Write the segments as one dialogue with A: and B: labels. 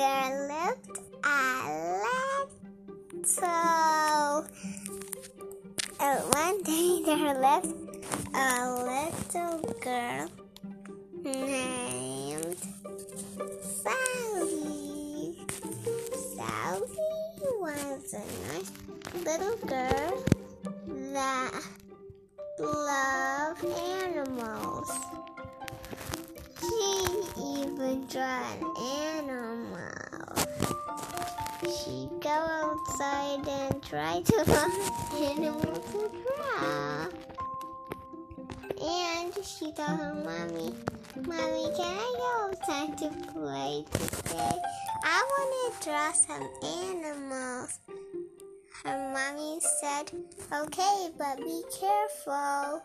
A: there lived a little. Uh, one day there lived a little girl named Sally. Sally was a nice little girl and try to find animals to draw. And she told her mommy, Mommy, can I go outside to play today? I want to draw some animals. Her mommy said, Okay, but be careful.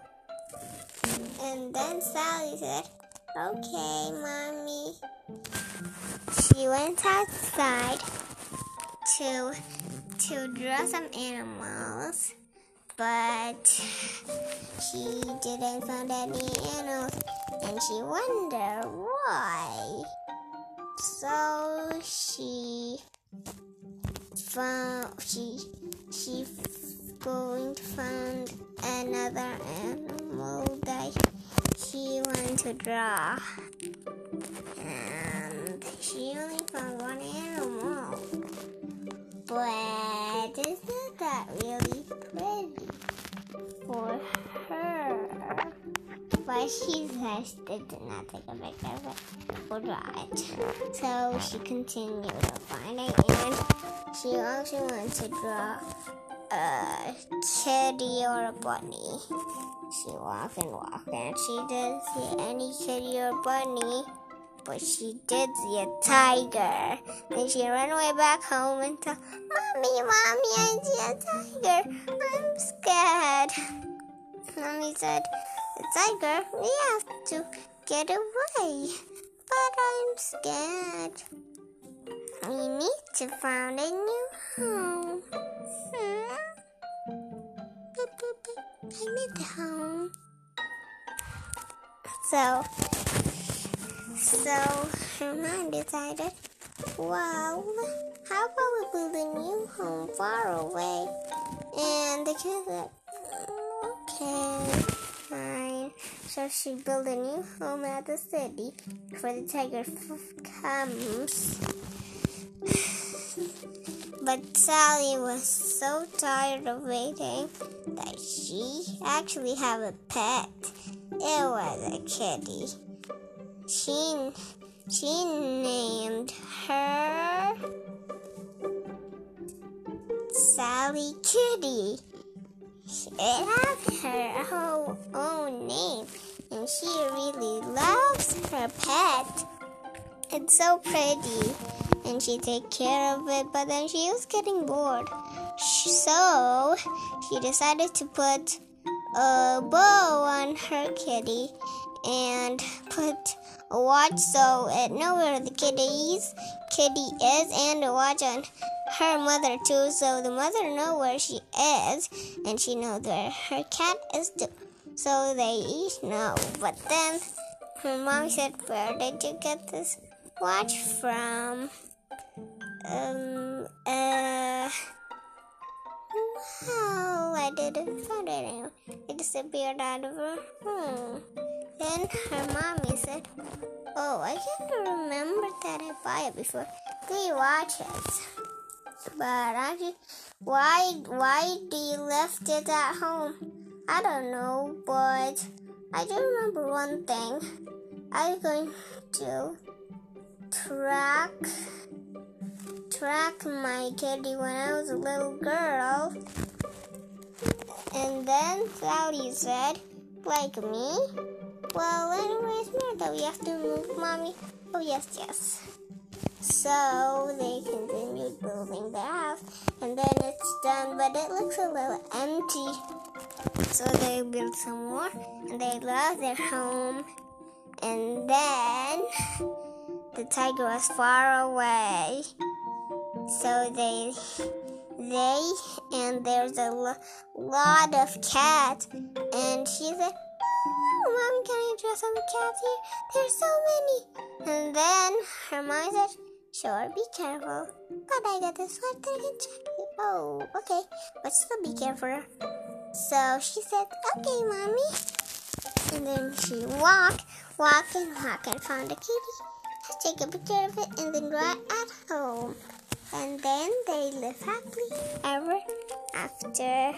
A: And then Sally said, Okay, mommy. She went outside to to draw some animals, but she didn't find any animals, and she wondered why. So she found she she going to find another animal that she wanted to draw, and she only found one animal. But isn't that really pretty for her? But she says did not take a picture of it draw it. So she continued to find it and she also wants to draw a kitty or a bunny. She walked and walked and she didn't see any kitty or bunny. But she did see a tiger. Then she ran away back home and told Mommy, Mommy, I see a tiger. I'm scared. Mommy said, The tiger, we have to get away. But I'm scared. We need to find a new home. Hmm? I need a home. So, so her mom decided, well, how about we build a new home far away? And the kid said, okay, fine. So she built a new home at the city before the tiger comes. But Sally was so tired of waiting that she actually had a pet. It was a kitty. She she named her Sally Kitty. It had her whole own name, and she really loves her pet. It's so pretty, and she take care of it. But then she was getting bored, so she decided to put a bow on her kitty and put watch so it know where the kitty's kitty is and a watch on her mother too. So the mother know where she is and she knows where her cat is too. So they each know. But then her mom said where did you get this watch from? Um uh well, I didn't find it anywhere. Disappeared out of her room. Then her mommy said, Oh, I can't remember that I bought it before. Three watches. But I just, why why do you left it at home? I don't know, but I do remember one thing. I was going to track track my kitty when I was a little girl. And then Cloudy said, like me? Well, anyways, Martha, we have to move, Mommy. Oh, yes, yes. So they continued building their house, and then it's done, but it looks a little empty. So they built some more, and they love their home. And then the tiger was far away. So they they and there's a lo- lot of cats and she said oh, mom can i draw some cats here there's so many and then her mom said Sure, be careful. But I got this thing and check it. Oh, okay. But still be careful. So she said, okay, mommy. And then she walked, walked and walked and found a kitty. Take a picture of it and then draw it at home. And then they live happily ever after.